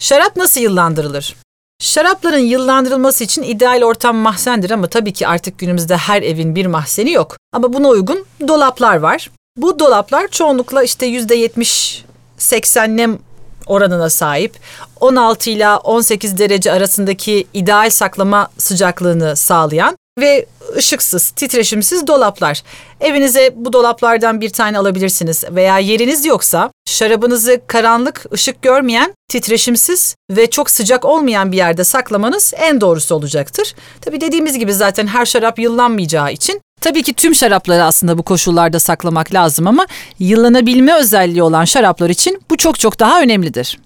Şarap nasıl yıllandırılır? Şarapların yıllandırılması için ideal ortam mahzendir ama tabii ki artık günümüzde her evin bir mahzeni yok. Ama buna uygun dolaplar var. Bu dolaplar çoğunlukla işte %70-80 nem oranına sahip. 16 ile 18 derece arasındaki ideal saklama sıcaklığını sağlayan ve ışıksız, titreşimsiz dolaplar. Evinize bu dolaplardan bir tane alabilirsiniz veya yeriniz yoksa şarabınızı karanlık, ışık görmeyen, titreşimsiz ve çok sıcak olmayan bir yerde saklamanız en doğrusu olacaktır. Tabii dediğimiz gibi zaten her şarap yıllanmayacağı için Tabii ki tüm şarapları aslında bu koşullarda saklamak lazım ama yıllanabilme özelliği olan şaraplar için bu çok çok daha önemlidir.